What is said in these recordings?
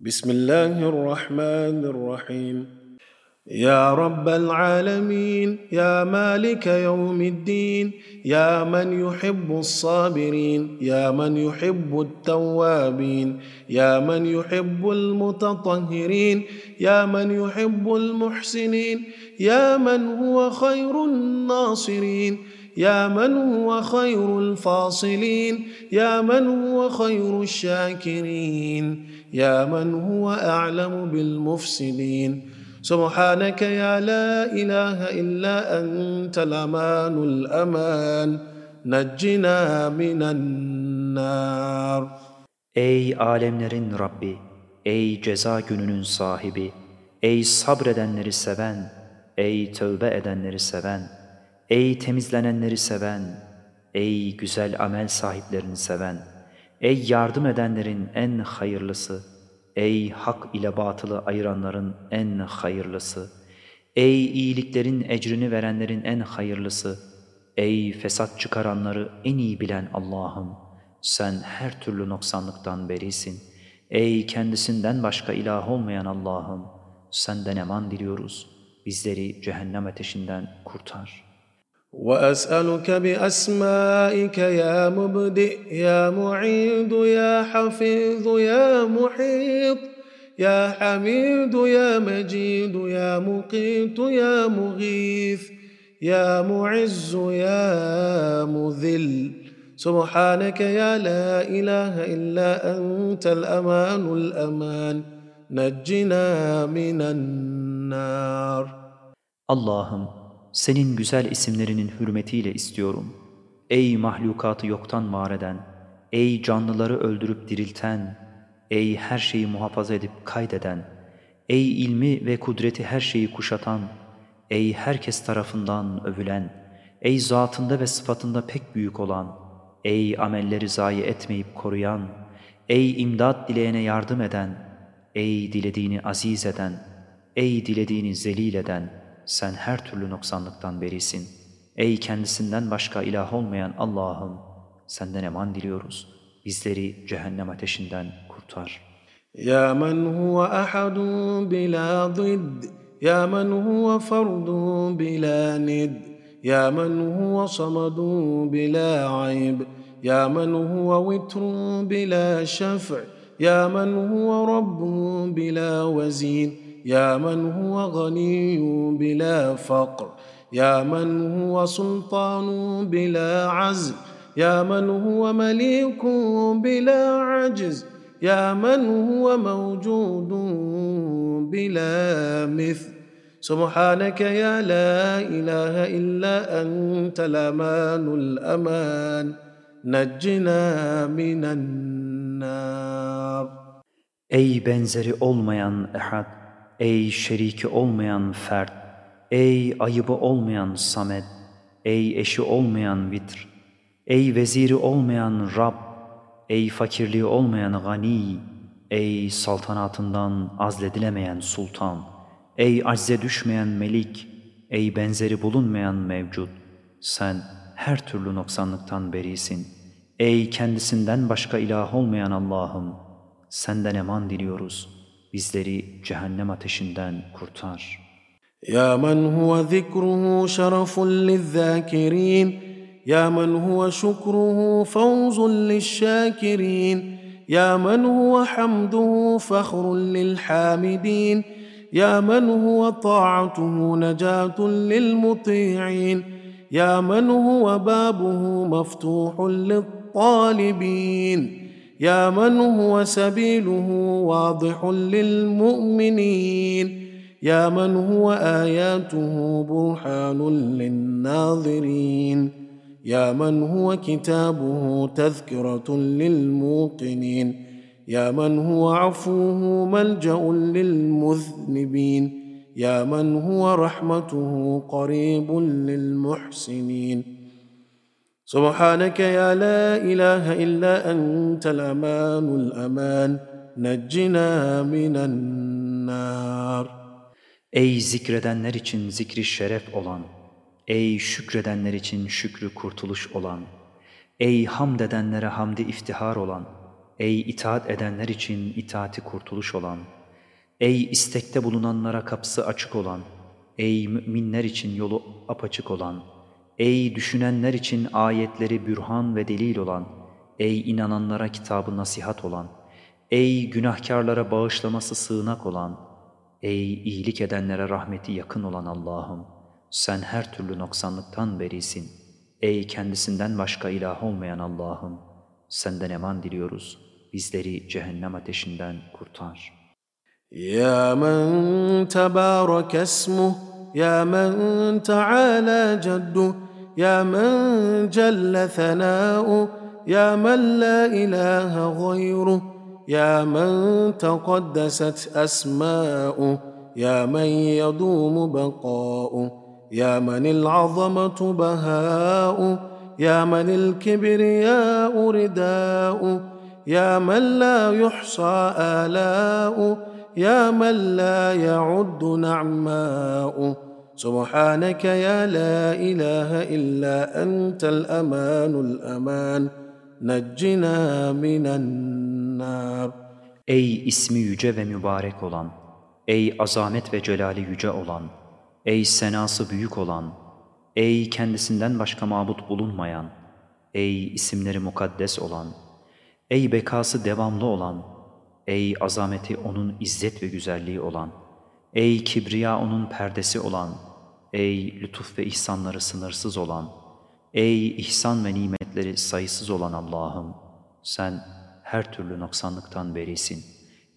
بسم الله الرحمن الرحيم يا رب العالمين يا مالك يوم الدين يا من يحب الصابرين يا من يحب التوابين يا من يحب المتطهرين يا من يحب المحسنين يا من هو خير الناصرين يا من هو خير الفاصلين يا من هو خير الشاكرين يا من هو اعلم بالمفسدين سبحانك يا لا اله الا انت الامان الامان نجنا من النار Ey alemlerin Rabbi, ey ceza gününün sahibi, ey sabredenleri seven, ey tövbe edenleri seven, ey temizlenenleri seven, ey güzel amel sahiplerini seven, Ey yardım edenlerin en hayırlısı, ey hak ile batılı ayıranların en hayırlısı, ey iyiliklerin ecrini verenlerin en hayırlısı, ey fesat çıkaranları en iyi bilen Allah'ım, sen her türlü noksanlıktan berisin. Ey kendisinden başka ilah olmayan Allah'ım, senden eman diliyoruz. Bizleri cehennem ateşinden kurtar. وأسألك بأسمائك يا مبدئ يا معيد يا حفيظ يا محيط يا حميد يا مجيد يا مقيت يا مغيث يا معز يا مذل. سبحانك يا لا إله إلا أنت الأمان الأمان. نجنا من النار. Allah'ım senin güzel isimlerinin hürmetiyle istiyorum. Ey mahlukatı yoktan var eden, ey canlıları öldürüp dirilten, ey her şeyi muhafaza edip kaydeden, ey ilmi ve kudreti her şeyi kuşatan, ey herkes tarafından övülen, ey zatında ve sıfatında pek büyük olan, ey amelleri zayi etmeyip koruyan, ey imdat dileyene yardım eden, ey dilediğini aziz eden, ey dilediğini zelil eden, sen her türlü noksanlıktan berisin. Ey kendisinden başka ilah olmayan Allah'ım senden eman diliyoruz. Bizleri cehennem ateşinden kurtar. Ya men huve ahadun bila zidd. Ya men huve fardun bila nid. Ya men huve samadun bila ayb. Ya men huve vitrun bila şef'. Ya men huve rabbun bila vezin. يا من هو غني بلا فقر؟ يا من هو سلطان بلا عزم يا من هو مليك بلا عجز؟ يا من هو موجود بلا مثل؟ سبحانك يا لا إله إلا أنت الامان الأمان. نجنا من النار. Ey benzeri olmayan ehad, ey şeriki olmayan fert, ey ayıbı olmayan samet, ey eşi olmayan vitr, ey veziri olmayan Rab, ey fakirliği olmayan gani, ey saltanatından azledilemeyen sultan, ey acze düşmeyen melik, ey benzeri bulunmayan mevcut, sen her türlü noksanlıktan berisin. Ey kendisinden başka ilah olmayan Allah'ım, senden eman diliyoruz. Bizleri cehennem ateşinden kurtar. يا من هو ذكره شرف للذاكرين يا من هو شكره فوز للشاكرين يا من هو حمده فخر للحامدين يا من هو طاعته نجاة للمطيعين يا من هو بابه مفتوح للطالبين يا من هو سبيله واضح للمؤمنين. يا من هو آياته برهان للناظرين. يا من هو كتابه تذكرة للموقنين. يا من هو عفوه ملجأ للمذنبين. يا من هو رحمته قريب للمحسنين. سبحانك يا لا اله الا انت الامان الامان نجنا من النار Ey zikredenler için zikri şeref olan, ey şükredenler için şükrü kurtuluş olan, ey hamd edenlere hamdi iftihar olan, Ey itaat edenler için itaati kurtuluş olan, ey istekte bulunanlara kapısı açık olan, ey müminler için yolu apaçık olan, Ey düşünenler için ayetleri bürhan ve delil olan, ey inananlara kitabı nasihat olan, ey günahkarlara bağışlaması sığınak olan, ey iyilik edenlere rahmeti yakın olan Allah'ım, sen her türlü noksanlıktan berisin. Ey kendisinden başka ilah olmayan Allah'ım, senden eman diliyoruz.'' bizleri cehennem ateşinden kurtar. Ya men tebarek esmuh, ya men teala cedduh, يا من جل ثناؤه يا من لا إله غيره يا من تقدست أسماؤه يا من يدوم بقاؤه يا من العظمة بهاؤه يا من الكبرياء رداؤه يا من لا يحصى آلاؤه يا من لا يعد نعماؤه. سبحانك يا لا إله إلا أنت الأمان الأمان نجنا من النار Ey ismi yüce ve mübarek olan, ey azamet ve celali yüce olan, ey senası büyük olan, ey kendisinden başka mabut bulunmayan, ey isimleri mukaddes olan, Ey bekası devamlı olan, ey azameti onun izzet ve güzelliği olan, ey kibriya onun perdesi olan, ey lütuf ve ihsanları sınırsız olan, ey ihsan ve nimetleri sayısız olan Allah'ım, sen her türlü noksanlıktan berisin.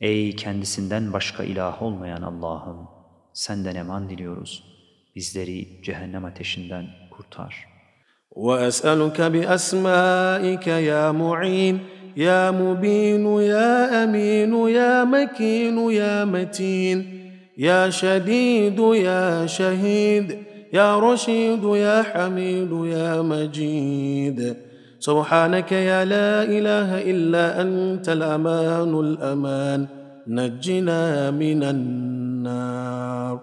Ey kendisinden başka ilah olmayan Allah'ım, senden eman diliyoruz. Bizleri cehennem ateşinden kurtar. وَأَسْأَلُكَ بِأَسْمَائِكَ يَا مُعِينَ يا مبين يا امين يا مكين يا متين يا شديد يا شهيد يا رشيد يا حميد يا مجيد سبحانك يا لا اله الا انت الامان الامان نجنا من النار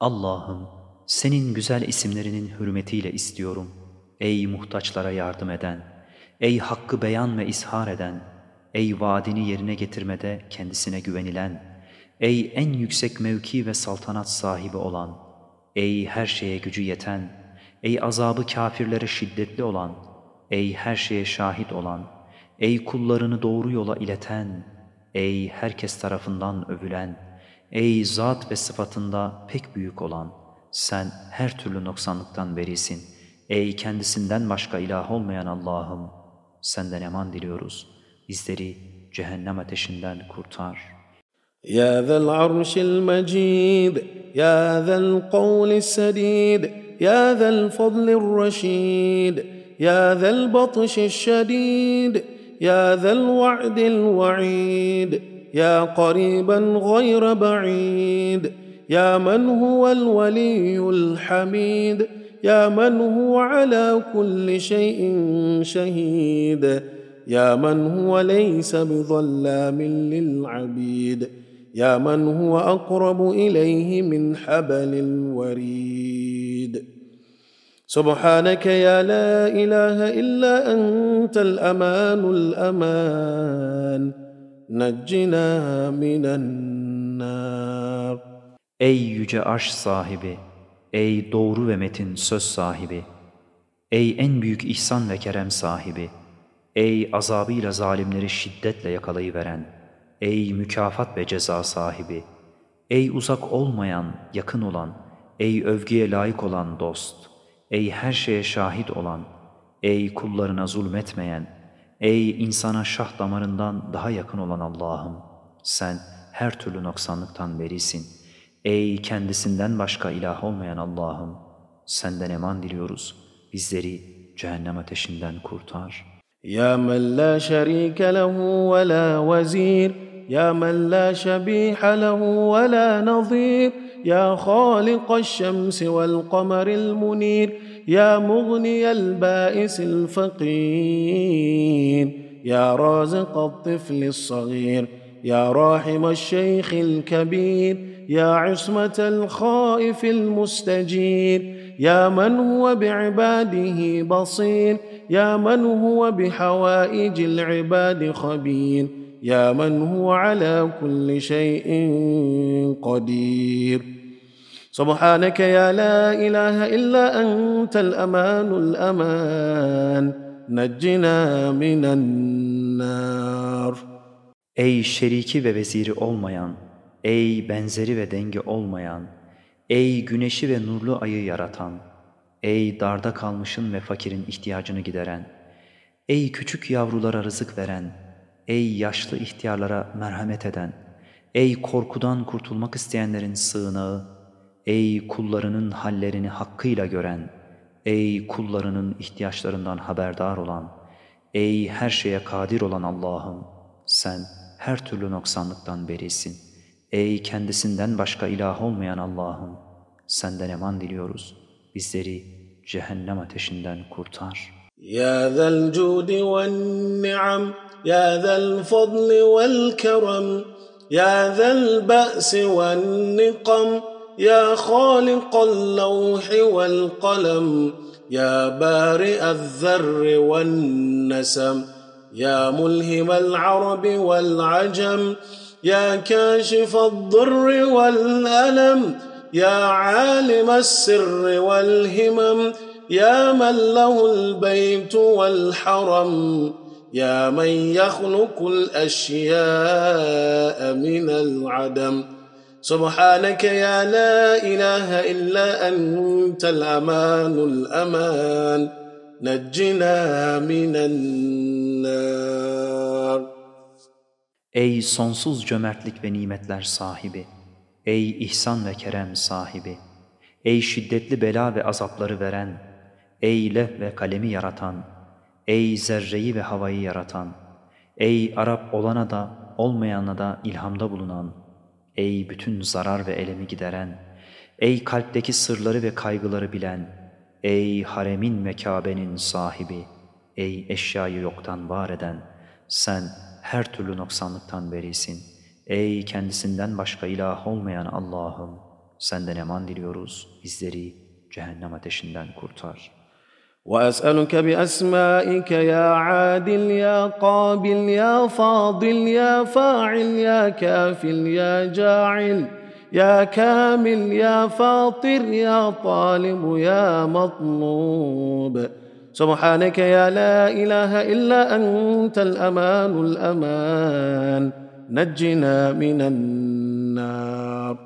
Allah'ım senin güzel isimlerinin hürmetiyle istiyorum. Ey muhtaçlara yardım eden, Ey hakkı beyan ve ishar eden, ey vaadini yerine getirmede kendisine güvenilen, ey en yüksek mevki ve saltanat sahibi olan, ey her şeye gücü yeten, ey azabı kafirlere şiddetli olan, ey her şeye şahit olan, ey kullarını doğru yola ileten, ey herkes tarafından övülen, ey zat ve sıfatında pek büyük olan, sen her türlü noksanlıktan berisin. Ey kendisinden başka ilah olmayan Allah'ım, senden eman diliyoruz. Bizleri cehennem ateşinden kurtar. يا ذا العرش المجيد يا ذا القول السديد يا ذا الفضل الرشيد يا ذا البطش الشديد يا ذا الوعد الوعيد يا قريبا غير بعيد يا من هو الولي الحميد يا من هو على كل شيء شهيد يا من هو ليس بظلام للعبيد. يا من هو اقرب اليه من حبل الوريد سبحانك يا لا اله الا انت الامان الامان نجنا من النار Ey yüce arş sahibi Ey doğru ve metin söz sahibi! Ey en büyük ihsan ve kerem sahibi! Ey azabıyla zalimleri şiddetle yakalayıveren! Ey mükafat ve ceza sahibi! Ey uzak olmayan, yakın olan, ey övgüye layık olan dost! Ey her şeye şahit olan, ey kullarına zulmetmeyen, ey insana şah damarından daha yakın olan Allah'ım! Sen her türlü noksanlıktan berisin.'' Ey kendisinden başka ilah olmayan Allah'ım senden eman diliyoruz. Bizleri cehennem ateşinden kurtar. Ya men la şerike lehu ve la vezir. يا من لا شبيح له ولا نظير يا خالق الشمس والقمر المنير يا مغني البائس الفقير يا رازق الطفل الصغير يا راحم الشيخ الكبير يا عصمة الخائف المستجير يا من هو بعباده بصير يا من هو بحوائج العباد خبير. يا من هو على كل شيء قدير سبحانك يا لا اله الا انت الامان الامان نجنا من النار Ey şeriki ve veziri olmayan, ey benzeri ve dengi olmayan, ey güneşi ve nurlu ayı yaratan, ey darda kalmışın ve fakirin ihtiyacını gideren, ey küçük yavrulara rızık veren, ey yaşlı ihtiyarlara merhamet eden, ey korkudan kurtulmak isteyenlerin sığınağı, ey kullarının hallerini hakkıyla gören, ey kullarının ihtiyaçlarından haberdar olan, ey her şeye kadir olan Allah'ım, sen her türlü noksanlıktan berisin. Ey kendisinden başka ilah olmayan Allah'ım, senden eman diliyoruz. Bizleri cehennem ateşinden kurtar. Ya zel cudi vel ni'am, يا ذا الفضل والكرم يا ذا البأس والنقم يا خالق اللوح والقلم يا بارئ الذر والنسم يا ملهم العرب والعجم يا كاشف الضر والألم يا عالم السر والهمم يا من له البيت والحرم. يا من يخلق الأشياء من العدم سبحانك يا لا إله إلا أنت الأمان الأمان نجنا من النار Ey sonsuz cömertlik ve nimetler sahibi, ey ihsan ve kerem sahibi, ey şiddetli bela ve azapları veren, ey lef ve kalemi yaratan, ey zerreyi ve havayı yaratan, ey Arap olana da olmayana da ilhamda bulunan, ey bütün zarar ve elemi gideren, ey kalpteki sırları ve kaygıları bilen, Ey haremin ve Kabe'nin sahibi, ey eşyayı yoktan var eden, sen her türlü noksanlıktan berisin. Ey kendisinden başka ilah olmayan Allah'ım, senden eman diliyoruz, bizleri cehennem ateşinden kurtar. وأسألك بأسمائك يا عادل يا قابل يا فاضل يا فاعل يا كافل يا جاعل يا كامل يا فاطر يا طالب يا مطلوب. سبحانك يا لا إله إلا أنت الأمان الأمان. نجنا من النار.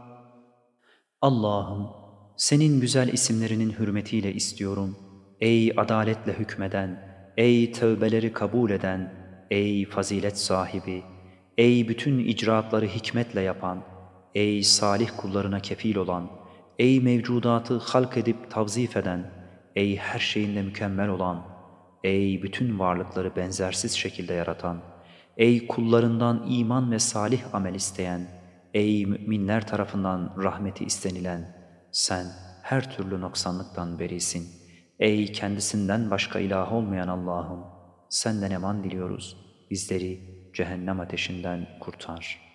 Allah'ım senin güzel isimlerinin hürmetiyle istiyorum. Ey adaletle hükmeden, ey tövbeleri kabul eden, ey fazilet sahibi, ey bütün icraatları hikmetle yapan, Ey salih kullarına kefil olan, ey mevcudatı halk edip tavzif eden, ey her şeyinde mükemmel olan, ey bütün varlıkları benzersiz şekilde yaratan, ey kullarından iman ve salih amel isteyen, ey müminler tarafından rahmeti istenilen, sen her türlü noksanlıktan berisin. Ey kendisinden başka ilah olmayan Allah'ım, senden eman diliyoruz. Bizleri cehennem ateşinden kurtar.''